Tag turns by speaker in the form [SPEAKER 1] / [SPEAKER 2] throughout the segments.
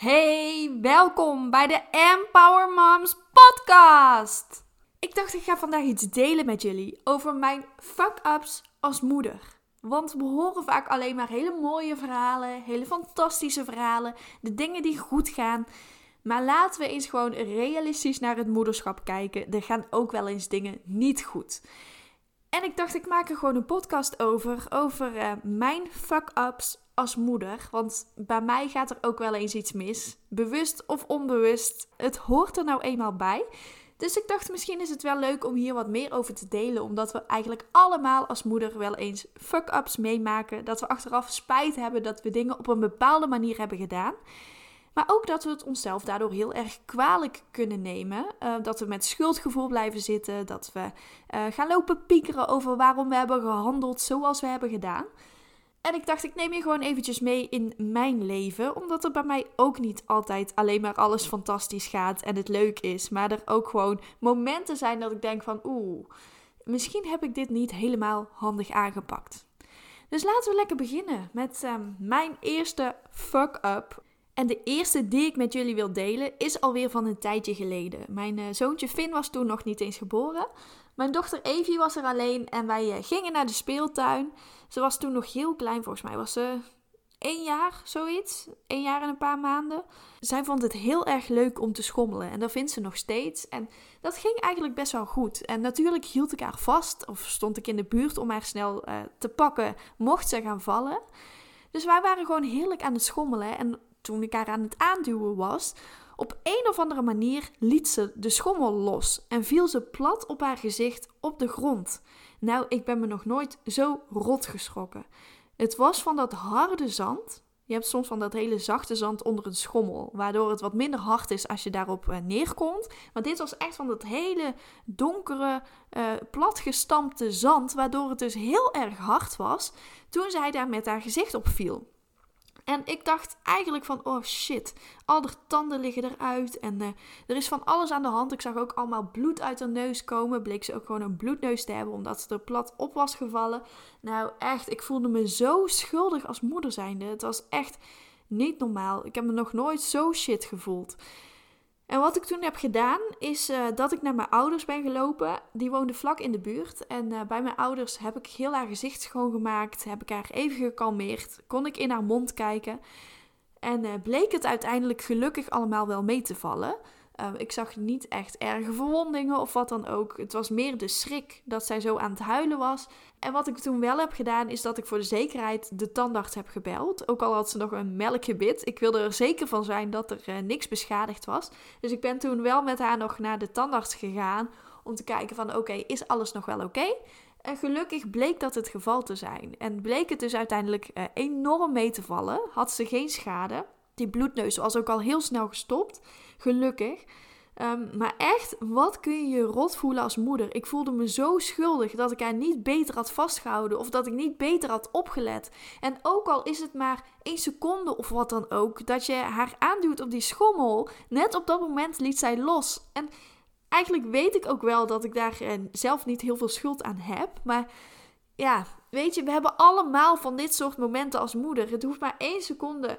[SPEAKER 1] Hey, welkom bij de Empower Moms podcast. Ik dacht ik ga vandaag iets delen met jullie over mijn fuck-ups als moeder. Want we horen vaak alleen maar hele mooie verhalen, hele fantastische verhalen, de dingen die goed gaan. Maar laten we eens gewoon realistisch naar het moederschap kijken. Er gaan ook wel eens dingen niet goed. En ik dacht, ik maak er gewoon een podcast over. Over uh, mijn fuck-ups als moeder. Want bij mij gaat er ook wel eens iets mis. Bewust of onbewust. Het hoort er nou eenmaal bij. Dus ik dacht, misschien is het wel leuk om hier wat meer over te delen. Omdat we eigenlijk allemaal als moeder wel eens fuck-ups meemaken. Dat we achteraf spijt hebben dat we dingen op een bepaalde manier hebben gedaan. Maar ook dat we het onszelf daardoor heel erg kwalijk kunnen nemen. Uh, dat we met schuldgevoel blijven zitten. Dat we uh, gaan lopen piekeren over waarom we hebben gehandeld zoals we hebben gedaan. En ik dacht, ik neem je gewoon eventjes mee in mijn leven. Omdat er bij mij ook niet altijd alleen maar alles fantastisch gaat en het leuk is. Maar er ook gewoon momenten zijn dat ik denk van oeh, misschien heb ik dit niet helemaal handig aangepakt. Dus laten we lekker beginnen met um, mijn eerste fuck-up. En de eerste die ik met jullie wil delen is alweer van een tijdje geleden. Mijn uh, zoontje Finn was toen nog niet eens geboren. Mijn dochter Evie was er alleen en wij uh, gingen naar de speeltuin. Ze was toen nog heel klein, volgens mij was ze één jaar, zoiets. Één jaar en een paar maanden. Zij vond het heel erg leuk om te schommelen en dat vindt ze nog steeds. En dat ging eigenlijk best wel goed. En natuurlijk hield ik haar vast of stond ik in de buurt om haar snel uh, te pakken mocht ze gaan vallen. Dus wij waren gewoon heerlijk aan het schommelen en toen ik haar aan het aanduwen was, op een of andere manier liet ze de schommel los en viel ze plat op haar gezicht op de grond. Nou, ik ben me nog nooit zo rot geschrokken. Het was van dat harde zand. Je hebt soms van dat hele zachte zand onder een schommel, waardoor het wat minder hard is als je daarop uh, neerkomt. Maar dit was echt van dat hele donkere, uh, platgestampte zand, waardoor het dus heel erg hard was toen zij daar met haar gezicht op viel. En ik dacht eigenlijk van, oh shit, al de tanden liggen eruit en uh, er is van alles aan de hand. Ik zag ook allemaal bloed uit haar neus komen. Bleek ze ook gewoon een bloedneus te hebben, omdat ze er plat op was gevallen. Nou echt, ik voelde me zo schuldig als moeder zijnde. Het was echt niet normaal. Ik heb me nog nooit zo shit gevoeld. En wat ik toen heb gedaan, is uh, dat ik naar mijn ouders ben gelopen. Die woonden vlak in de buurt. En uh, bij mijn ouders heb ik heel haar gezicht schoongemaakt. Heb ik haar even gekalmeerd. Kon ik in haar mond kijken. En uh, bleek het uiteindelijk gelukkig allemaal wel mee te vallen. Uh, ik zag niet echt erge verwondingen of wat dan ook. Het was meer de schrik dat zij zo aan het huilen was. En wat ik toen wel heb gedaan, is dat ik voor de zekerheid de tandarts heb gebeld. Ook al had ze nog een melkgebit. Ik wilde er zeker van zijn dat er uh, niks beschadigd was. Dus ik ben toen wel met haar nog naar de tandarts gegaan. Om te kijken van oké, is alles nog wel oké? En gelukkig bleek dat het geval te zijn. En bleek het dus uiteindelijk uh, enorm mee te vallen. Had ze geen schade. Die bloedneus was ook al heel snel gestopt. Gelukkig. Um, maar echt, wat kun je je rot voelen als moeder? Ik voelde me zo schuldig dat ik haar niet beter had vastgehouden of dat ik niet beter had opgelet. En ook al is het maar één seconde of wat dan ook, dat je haar aanduwt op die schommel, net op dat moment liet zij los. En eigenlijk weet ik ook wel dat ik daar eh, zelf niet heel veel schuld aan heb, maar ja, weet je, we hebben allemaal van dit soort momenten als moeder. Het hoeft maar één seconde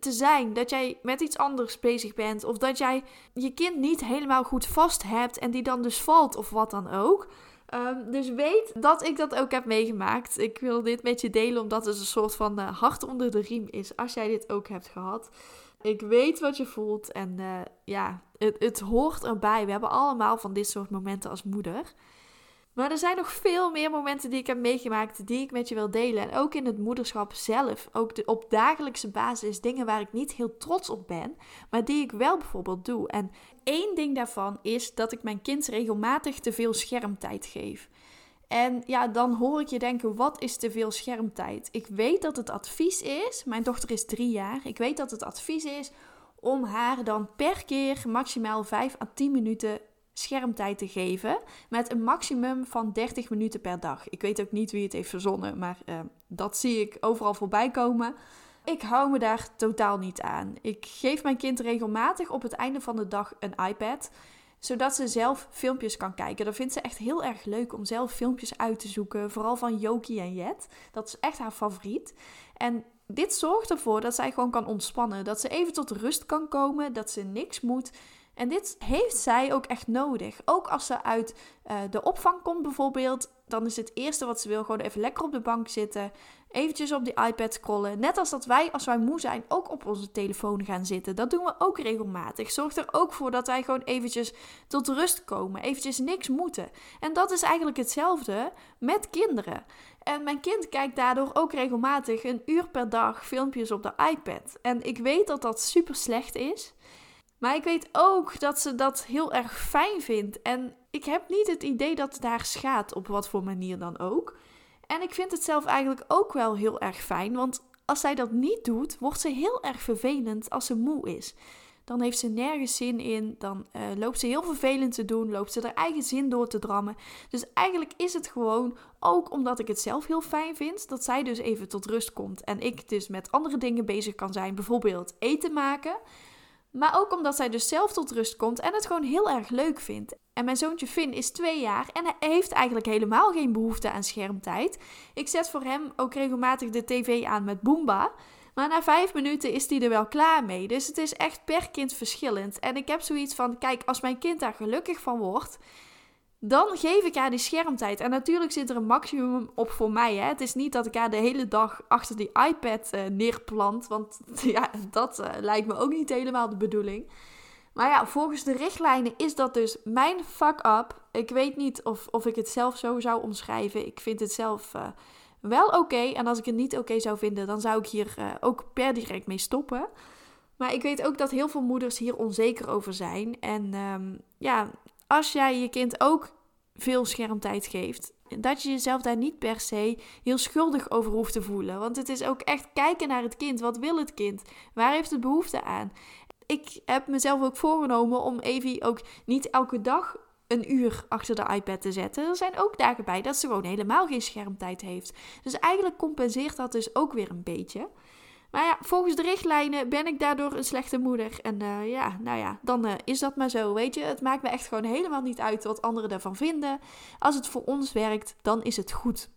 [SPEAKER 1] te zijn. Dat jij met iets anders bezig bent. Of dat jij je kind niet helemaal goed vast hebt en die dan dus valt of wat dan ook. Um, dus weet dat ik dat ook heb meegemaakt. Ik wil dit met je delen omdat het een soort van uh, hart onder de riem is. Als jij dit ook hebt gehad. Ik weet wat je voelt en uh, ja, het, het hoort erbij. We hebben allemaal van dit soort momenten als moeder. Maar er zijn nog veel meer momenten die ik heb meegemaakt die ik met je wil delen. En ook in het moederschap zelf. Ook op dagelijkse basis dingen waar ik niet heel trots op ben. Maar die ik wel bijvoorbeeld doe. En één ding daarvan is dat ik mijn kind regelmatig te veel schermtijd geef. En ja, dan hoor ik je denken: wat is te veel schermtijd? Ik weet dat het advies is. Mijn dochter is drie jaar. Ik weet dat het advies is om haar dan per keer maximaal 5 à 10 minuten schermtijd te geven met een maximum van 30 minuten per dag. Ik weet ook niet wie het heeft verzonnen, maar uh, dat zie ik overal voorbij komen. Ik hou me daar totaal niet aan. Ik geef mijn kind regelmatig op het einde van de dag een iPad, zodat ze zelf filmpjes kan kijken. Dat vindt ze echt heel erg leuk om zelf filmpjes uit te zoeken, vooral van Jokie en Jet. Dat is echt haar favoriet. En dit zorgt ervoor dat zij gewoon kan ontspannen. Dat ze even tot rust kan komen. Dat ze niks moet. En dit heeft zij ook echt nodig. Ook als ze uit uh, de opvang komt bijvoorbeeld, dan is het eerste wat ze wil gewoon even lekker op de bank zitten, eventjes op die iPad scrollen. Net als dat wij, als wij moe zijn, ook op onze telefoon gaan zitten. Dat doen we ook regelmatig. Zorg er ook voor dat wij gewoon eventjes tot rust komen, eventjes niks moeten. En dat is eigenlijk hetzelfde met kinderen. En mijn kind kijkt daardoor ook regelmatig een uur per dag filmpjes op de iPad. En ik weet dat dat super slecht is. Maar ik weet ook dat ze dat heel erg fijn vindt. En ik heb niet het idee dat het haar schaadt, op wat voor manier dan ook. En ik vind het zelf eigenlijk ook wel heel erg fijn. Want als zij dat niet doet, wordt ze heel erg vervelend als ze moe is. Dan heeft ze nergens zin in. Dan uh, loopt ze heel vervelend te doen. Loopt ze haar eigen zin door te drammen. Dus eigenlijk is het gewoon, ook omdat ik het zelf heel fijn vind, dat zij dus even tot rust komt. En ik dus met andere dingen bezig kan zijn. Bijvoorbeeld eten maken. Maar ook omdat zij dus zelf tot rust komt en het gewoon heel erg leuk vindt. En mijn zoontje Finn is twee jaar en hij heeft eigenlijk helemaal geen behoefte aan schermtijd. Ik zet voor hem ook regelmatig de tv aan met Boomba. Maar na vijf minuten is hij er wel klaar mee. Dus het is echt per kind verschillend. En ik heb zoiets van: kijk, als mijn kind daar gelukkig van wordt, dan geef ik haar die schermtijd. En natuurlijk zit er een maximum op voor mij. Hè. Het is niet dat ik haar de hele dag achter die iPad uh, neerplant. Want ja, dat uh, lijkt me ook niet helemaal de bedoeling. Maar ja, volgens de richtlijnen is dat dus mijn fuck-up. Ik weet niet of, of ik het zelf zo zou omschrijven. Ik vind het zelf uh, wel oké. En als ik het niet oké zou vinden, dan zou ik hier ook per direct mee stoppen. Maar ik weet ook dat heel veel moeders hier onzeker over zijn. En um, ja, als jij je kind ook veel schermtijd geeft, dat je jezelf daar niet per se heel schuldig over hoeft te voelen. Want het is ook echt kijken naar het kind. Wat wil het kind? Waar heeft het behoefte aan? Ik heb mezelf ook voorgenomen om Evie ook niet elke dag een uur achter de iPad te zetten. Er zijn ook dagen bij dat ze gewoon helemaal geen schermtijd heeft. Dus eigenlijk compenseert dat dus ook weer een beetje. Maar ja, volgens de richtlijnen ben ik daardoor een slechte moeder. En uh, ja, nou ja, dan uh, is dat maar zo, weet je. Het maakt me echt gewoon helemaal niet uit wat anderen daarvan vinden. Als het voor ons werkt, dan is het goed.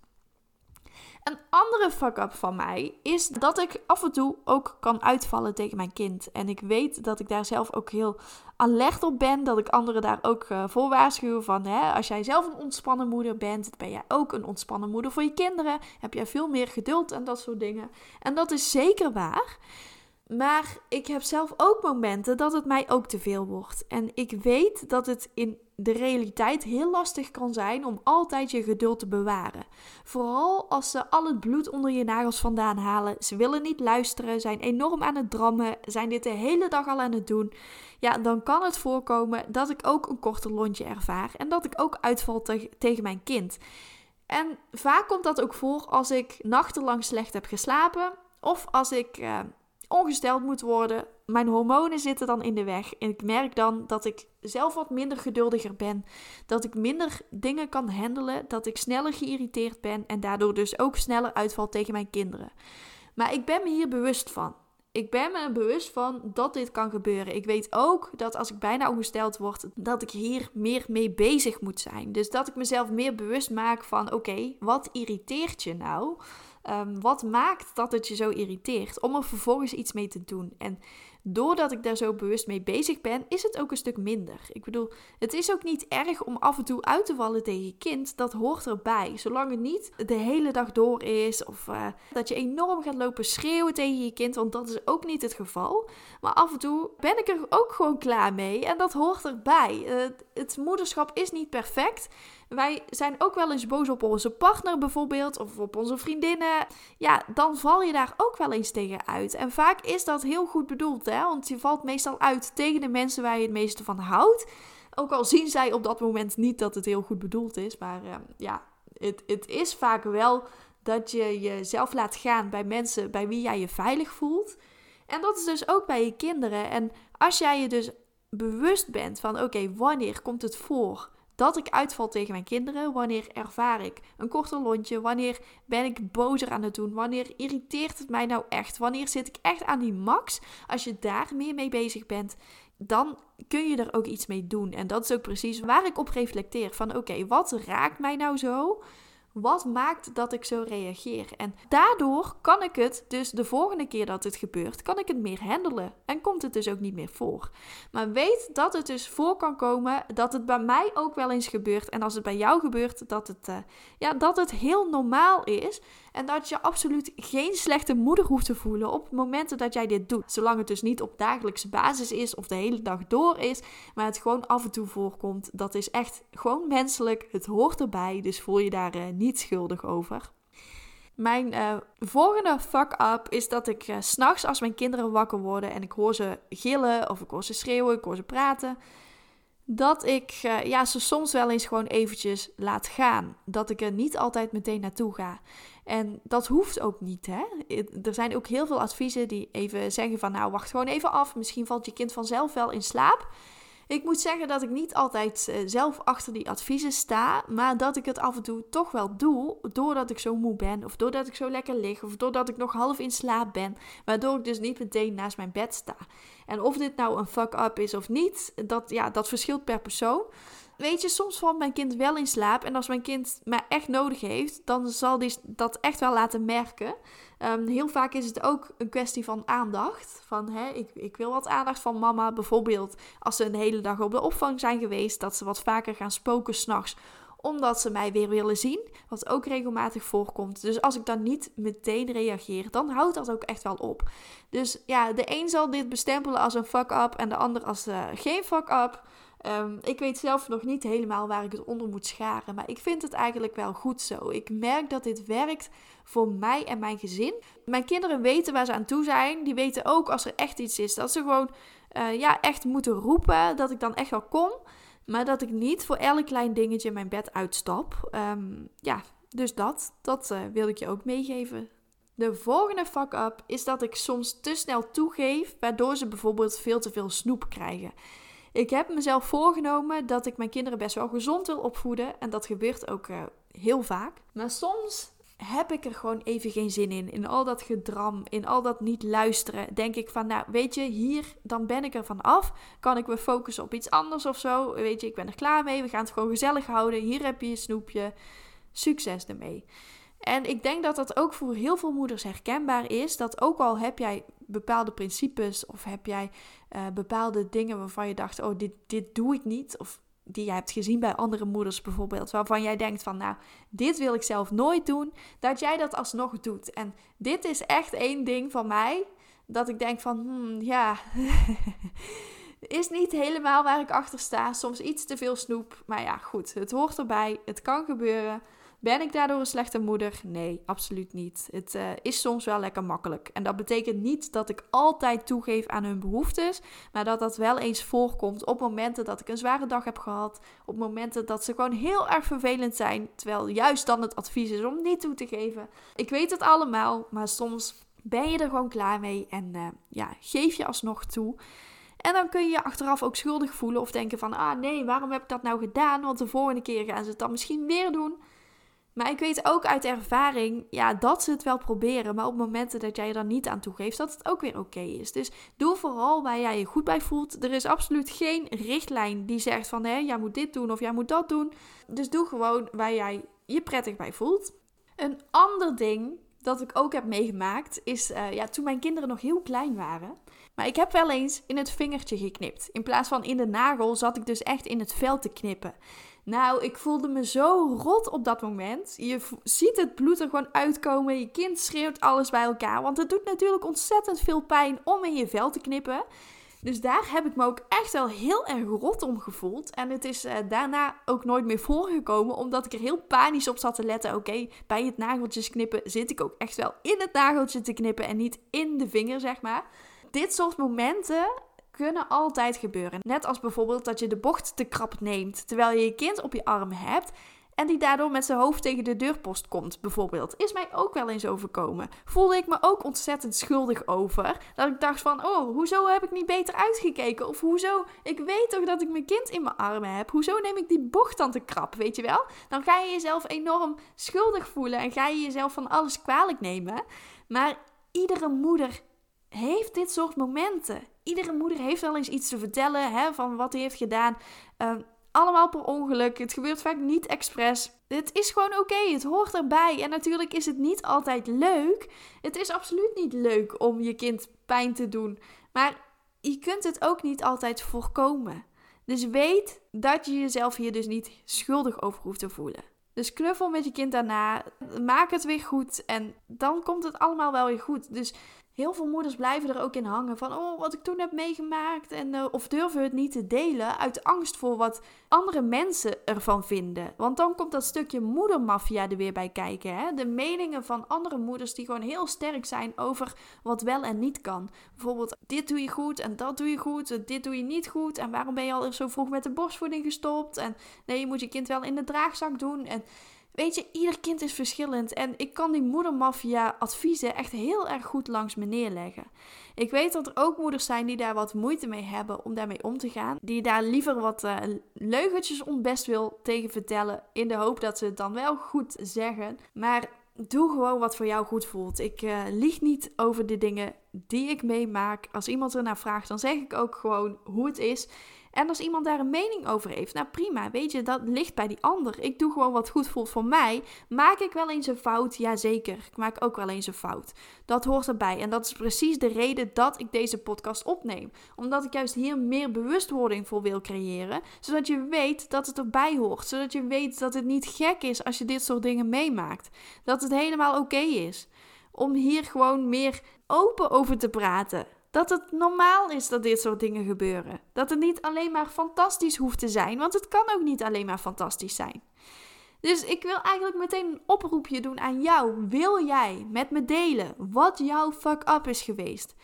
[SPEAKER 1] Een andere fuck-up van mij is dat ik af en toe ook kan uitvallen tegen mijn kind. En ik weet dat ik daar zelf ook heel alert op ben. Dat ik anderen daar ook uh, voor waarschuw van... Hè, als jij zelf een ontspannen moeder bent, ben jij ook een ontspannen moeder voor je kinderen. Heb jij veel meer geduld en dat soort dingen. En dat is zeker waar. Maar ik heb zelf ook momenten dat het mij ook te veel wordt. En ik weet dat het in de realiteit heel lastig kan zijn om altijd je geduld te bewaren. Vooral als ze al het bloed onder je nagels vandaan halen. Ze willen niet luisteren, zijn enorm aan het drammen, zijn dit de hele dag al aan het doen. Ja, dan kan het voorkomen dat ik ook een korter lontje ervaar en dat ik ook uitval te tegen mijn kind. En vaak komt dat ook voor als ik nachtenlang slecht heb geslapen of als ik. Uh, ongesteld moet worden. Mijn hormonen zitten dan in de weg. En ik merk dan dat ik zelf wat minder geduldiger ben. Dat ik minder dingen kan handelen. Dat ik sneller geïrriteerd ben. En daardoor dus ook sneller uitval tegen mijn kinderen. Maar ik ben me hier bewust van. Ik ben me bewust van dat dit kan gebeuren. Ik weet ook dat als ik bijna ongesteld word, dat ik hier meer mee bezig moet zijn. Dus dat ik mezelf meer bewust maak van: oké, wat irriteert je nou? Um, wat maakt dat het je zo irriteert? Om er vervolgens iets mee te doen. En doordat ik daar zo bewust mee bezig ben, is het ook een stuk minder. Ik bedoel, het is ook niet erg om af en toe uit te vallen tegen je kind. Dat hoort erbij. Zolang het niet de hele dag door is. Of uh, dat je enorm gaat lopen schreeuwen tegen je kind. Want dat is ook niet het geval. Maar af en toe ben ik er ook gewoon klaar mee. En dat hoort erbij. Uh, het moederschap is niet perfect. Wij zijn ook wel eens boos op onze partner bijvoorbeeld, of op onze vriendinnen. Ja, dan val je daar ook wel eens tegen uit. En vaak is dat heel goed bedoeld, hè? Want je valt meestal uit tegen de mensen waar je het meeste van houdt. Ook al zien zij op dat moment niet dat het heel goed bedoeld is. Maar uh, ja, het is vaak wel dat je jezelf laat gaan bij mensen bij wie jij je veilig voelt. En dat is dus ook bij je kinderen. En als jij je dus bewust bent van: oké, wanneer komt het voor dat ik uitval tegen mijn kinderen? Wanneer ervaar ik een korter lontje? Wanneer ben ik bozer aan het doen? Wanneer irriteert het mij nou echt? Wanneer zit ik echt aan die max? Als je daar meer mee bezig bent, dan kun je er ook iets mee doen. En dat is ook precies waar ik op reflecteer. Van oké, wat raakt mij nou zo? Wat maakt dat ik zo reageer? En daardoor kan ik het dus de volgende keer dat het gebeurt, kan ik het meer handelen. En komt het dus ook niet meer voor. Maar weet dat het dus voor kan komen, dat het bij mij ook wel eens gebeurt. En als het bij jou gebeurt, dat het, uh, ja, dat het heel normaal is. En dat je absoluut geen slechte moeder hoeft te voelen op momenten dat jij dit doet. Zolang het dus niet op dagelijkse basis is of de hele dag door is, maar het gewoon af en toe voorkomt. Dat is echt gewoon menselijk. Het hoort erbij, dus voel je daar uh, niet schuldig over. Mijn uh, volgende fuck-up is dat ik uh, s'nachts als mijn kinderen wakker worden en ik hoor ze gillen of ik hoor ze schreeuwen, ik hoor ze praten, dat ik uh, ja, ze soms wel eens gewoon eventjes laat gaan. Dat ik er niet altijd meteen naartoe ga. En dat hoeft ook niet. Hè? Er zijn ook heel veel adviezen die even zeggen van nou wacht gewoon even af. Misschien valt je kind vanzelf wel in slaap. Ik moet zeggen dat ik niet altijd uh, zelf achter die adviezen sta, maar dat ik het af en toe toch wel doe, doordat ik zo moe ben, of doordat ik zo lekker lig, of doordat ik nog half in slaap ben, waardoor ik dus niet meteen naast mijn bed sta. En of dit nou een fuck-up is of niet, dat, ja, dat verschilt per persoon. Weet je, soms valt mijn kind wel in slaap. En als mijn kind mij echt nodig heeft, dan zal die dat echt wel laten merken. Um, heel vaak is het ook een kwestie van aandacht. Van hè, ik, ik wil wat aandacht van mama. Bijvoorbeeld als ze een hele dag op de opvang zijn geweest, dat ze wat vaker gaan spoken s'nachts omdat ze mij weer willen zien, wat ook regelmatig voorkomt. Dus als ik dan niet meteen reageer, dan houdt dat ook echt wel op. Dus ja, de een zal dit bestempelen als een fuck-up en de ander als uh, geen fuck-up. Um, ik weet zelf nog niet helemaal waar ik het onder moet scharen, maar ik vind het eigenlijk wel goed zo. Ik merk dat dit werkt voor mij en mijn gezin. Mijn kinderen weten waar ze aan toe zijn. Die weten ook als er echt iets is, dat ze gewoon uh, ja, echt moeten roepen, dat ik dan echt wel kom. Maar dat ik niet voor elk klein dingetje mijn bed uitstap. Um, ja, dus dat, dat uh, wil ik je ook meegeven. De volgende fuck-up is dat ik soms te snel toegeef, waardoor ze bijvoorbeeld veel te veel snoep krijgen. Ik heb mezelf voorgenomen dat ik mijn kinderen best wel gezond wil opvoeden. En dat gebeurt ook uh, heel vaak. Maar soms heb ik er gewoon even geen zin in. In al dat gedram, in al dat niet luisteren. Denk ik van, nou weet je, hier, dan ben ik er van af. Kan ik me focussen op iets anders of zo? Weet je, ik ben er klaar mee. We gaan het gewoon gezellig houden. Hier heb je je snoepje. Succes ermee. En ik denk dat dat ook voor heel veel moeders herkenbaar is. Dat ook al heb jij bepaalde principes of heb jij uh, bepaalde dingen waarvan je dacht: oh, dit, dit doe ik niet. Of die je hebt gezien bij andere moeders bijvoorbeeld, waarvan jij denkt van nou, dit wil ik zelf nooit doen, dat jij dat alsnog doet. En dit is echt één ding van mij, dat ik denk van, hmm, ja, is niet helemaal waar ik achter sta. Soms iets te veel snoep, maar ja, goed, het hoort erbij, het kan gebeuren. Ben ik daardoor een slechte moeder? Nee, absoluut niet. Het uh, is soms wel lekker makkelijk. En dat betekent niet dat ik altijd toegeef aan hun behoeftes, maar dat dat wel eens voorkomt op momenten dat ik een zware dag heb gehad, op momenten dat ze gewoon heel erg vervelend zijn, terwijl juist dan het advies is om niet toe te geven. Ik weet het allemaal, maar soms ben je er gewoon klaar mee en uh, ja, geef je alsnog toe. En dan kun je je achteraf ook schuldig voelen of denken van, ah nee, waarom heb ik dat nou gedaan? Want de volgende keer gaan ze het dan misschien weer doen. Maar ik weet ook uit ervaring ja, dat ze het wel proberen. Maar op momenten dat jij er dan niet aan toegeeft, dat het ook weer oké is. Dus doe vooral waar jij je goed bij voelt. Er is absoluut geen richtlijn die zegt van hé, jij moet dit doen of jij moet dat doen. Dus doe gewoon waar jij je prettig bij voelt. Een ander ding dat ik ook heb meegemaakt is uh, ja, toen mijn kinderen nog heel klein waren. Maar ik heb wel eens in het vingertje geknipt. In plaats van in de nagel zat ik dus echt in het vel te knippen. Nou, ik voelde me zo rot op dat moment. Je ziet het bloed er gewoon uitkomen. Je kind schreeuwt alles bij elkaar. Want het doet natuurlijk ontzettend veel pijn om in je vel te knippen. Dus daar heb ik me ook echt wel heel erg rot om gevoeld. En het is uh, daarna ook nooit meer voorgekomen, omdat ik er heel panisch op zat te letten. Oké, bij het nageltjes knippen zit ik ook echt wel in het nageltje te knippen en niet in de vinger, zeg maar. Dit soort momenten kunnen altijd gebeuren. Net als bijvoorbeeld dat je de bocht te krap neemt terwijl je je kind op je arm hebt en die daardoor met zijn hoofd tegen de deurpost komt, bijvoorbeeld. Is mij ook wel eens overkomen. Voelde ik me ook ontzettend schuldig over. Dat ik dacht van, oh, hoezo heb ik niet beter uitgekeken? Of hoezo, ik weet toch dat ik mijn kind in mijn armen heb. Hoezo neem ik die bocht dan te krap, weet je wel? Dan ga je jezelf enorm schuldig voelen en ga je jezelf van alles kwalijk nemen. Maar iedere moeder heeft dit soort momenten. Iedere moeder heeft wel eens iets te vertellen hè, van wat hij heeft gedaan. Ehm, allemaal per ongeluk. Het gebeurt vaak niet expres. Het is gewoon oké, het hoort erbij. En natuurlijk is het niet altijd leuk. Het is absoluut niet leuk om je kind pijn te doen. Maar je kunt het ook niet altijd voorkomen. Dus weet dat je jezelf hier dus niet schuldig over hoeft te voelen. Dus knuffel met je kind daarna, maak het weer goed en dan komt het allemaal wel weer goed. Dus Heel veel moeders blijven er ook in hangen van, oh, wat ik toen heb meegemaakt. En, uh, of durven het niet te delen uit angst voor wat andere mensen ervan vinden. Want dan komt dat stukje moedermafia er weer bij kijken. Hè? De meningen van andere moeders die gewoon heel sterk zijn over wat wel en niet kan. Bijvoorbeeld, dit doe je goed en dat doe je goed, dit doe je niet goed. En waarom ben je al zo vroeg met de borstvoeding gestopt? En nee, je moet je kind wel in de draagzak doen. En Weet je, ieder kind is verschillend en ik kan die moedermafia adviezen echt heel erg goed langs me neerleggen. Ik weet dat er ook moeders zijn die daar wat moeite mee hebben om daarmee om te gaan. Die daar liever wat uh, leugentjes best wil tegen vertellen in de hoop dat ze het dan wel goed zeggen. Maar doe gewoon wat voor jou goed voelt. Ik uh, lieg niet over de dingen die ik meemaak. Als iemand ernaar vraagt, dan zeg ik ook gewoon hoe het is. En als iemand daar een mening over heeft, nou prima, weet je, dat ligt bij die ander. Ik doe gewoon wat goed voelt voor mij. Maak ik wel eens een fout? Jazeker, ik maak ook wel eens een fout. Dat hoort erbij. En dat is precies de reden dat ik deze podcast opneem. Omdat ik juist hier meer bewustwording voor wil creëren. Zodat je weet dat het erbij hoort. Zodat je weet dat het niet gek is als je dit soort dingen meemaakt. Dat het helemaal oké is. Om hier gewoon meer open over te praten. Dat het normaal is dat dit soort dingen gebeuren. Dat het niet alleen maar fantastisch hoeft te zijn, want het kan ook niet alleen maar fantastisch zijn. Dus ik wil eigenlijk meteen een oproepje doen aan jou. Wil jij met me delen wat jouw fuck-up is geweest?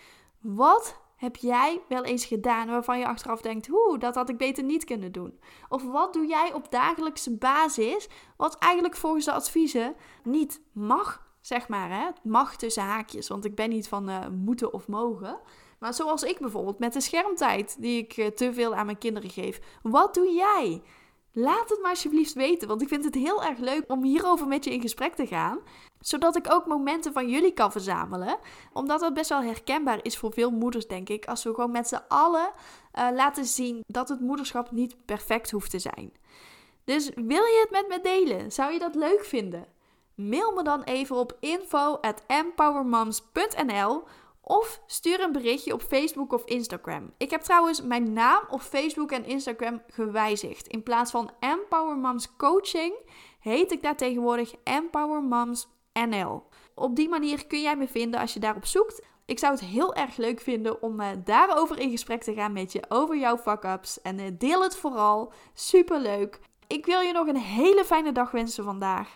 [SPEAKER 1] Wat heb jij wel eens gedaan waarvan je achteraf denkt: hoe, dat had ik beter niet kunnen doen? Of wat doe jij op dagelijkse basis wat eigenlijk volgens de adviezen niet mag zeg maar. Hè? Het mag tussen haakjes, want ik ben niet van uh, moeten of mogen. Maar zoals ik bijvoorbeeld met de schermtijd die ik uh, te veel aan mijn kinderen geef. Wat doe jij? Laat het maar alsjeblieft weten, want ik vind het heel erg leuk om hierover met je in gesprek te gaan. Zodat ik ook momenten van jullie kan verzamelen. Omdat dat best wel herkenbaar is voor veel moeders, denk ik. Als we gewoon met z'n allen uh, laten zien dat het moederschap niet perfect hoeft te zijn. Dus wil je het met me delen? Zou je dat leuk vinden? Mail me dan even op info@empowermoms.nl of stuur een berichtje op Facebook of Instagram. Ik heb trouwens mijn naam op Facebook en Instagram gewijzigd. In plaats van Empower Moms Coaching heet ik daar tegenwoordig Empower Moms NL. Op die manier kun jij me vinden als je daarop zoekt. Ik zou het heel erg leuk vinden om uh, daarover in gesprek te gaan met je over jouw fuck-ups. En uh, deel het vooral. Super leuk. Ik wil je nog een hele fijne dag wensen vandaag.